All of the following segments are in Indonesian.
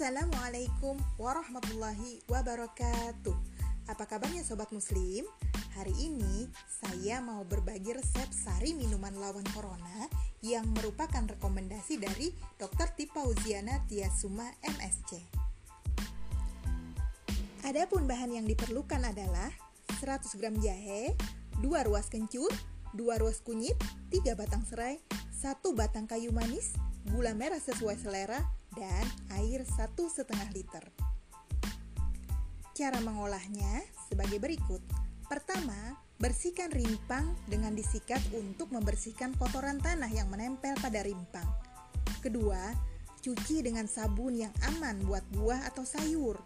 Assalamualaikum warahmatullahi wabarakatuh Apa kabarnya Sobat Muslim? Hari ini saya mau berbagi resep sari minuman lawan corona Yang merupakan rekomendasi dari Dr. Tipa Uziana Tiasuma MSC Adapun bahan yang diperlukan adalah 100 gram jahe, 2 ruas kencur, 2 ruas kunyit, 3 batang serai, 1 batang kayu manis, gula merah sesuai selera, dan air satu setengah liter. Cara mengolahnya sebagai berikut. Pertama, bersihkan rimpang dengan disikat untuk membersihkan kotoran tanah yang menempel pada rimpang. Kedua, cuci dengan sabun yang aman buat buah atau sayur.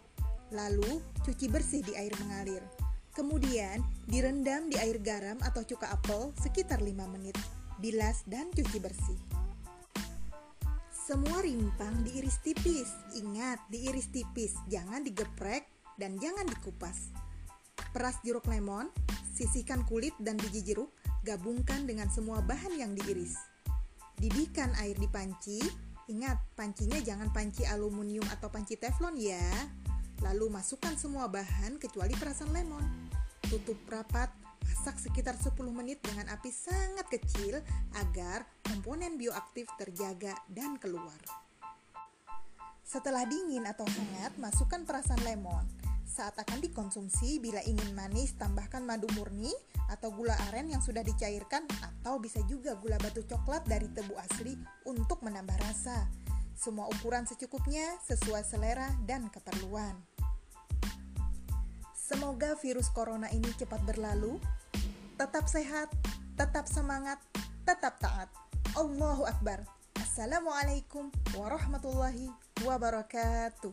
Lalu, cuci bersih di air mengalir. Kemudian, direndam di air garam atau cuka apel sekitar 5 menit. Bilas dan cuci bersih. Semua rimpang diiris tipis. Ingat, diiris tipis, jangan digeprek dan jangan dikupas. Peras jeruk lemon, sisihkan kulit dan biji jeruk, gabungkan dengan semua bahan yang diiris. Didihkan air di panci. Ingat, pancinya jangan panci aluminium atau panci teflon ya. Lalu masukkan semua bahan kecuali perasan lemon. Tutup rapat Masak sekitar 10 menit dengan api sangat kecil agar komponen bioaktif terjaga dan keluar. Setelah dingin atau hangat, masukkan perasan lemon. Saat akan dikonsumsi, bila ingin manis, tambahkan madu murni atau gula aren yang sudah dicairkan atau bisa juga gula batu coklat dari tebu asli untuk menambah rasa. Semua ukuran secukupnya sesuai selera dan keperluan. Semoga virus corona ini cepat berlalu tetap sehat, tetap semangat, tetap taat. Allahu Akbar. Assalamualaikum warahmatullahi wabarakatuh.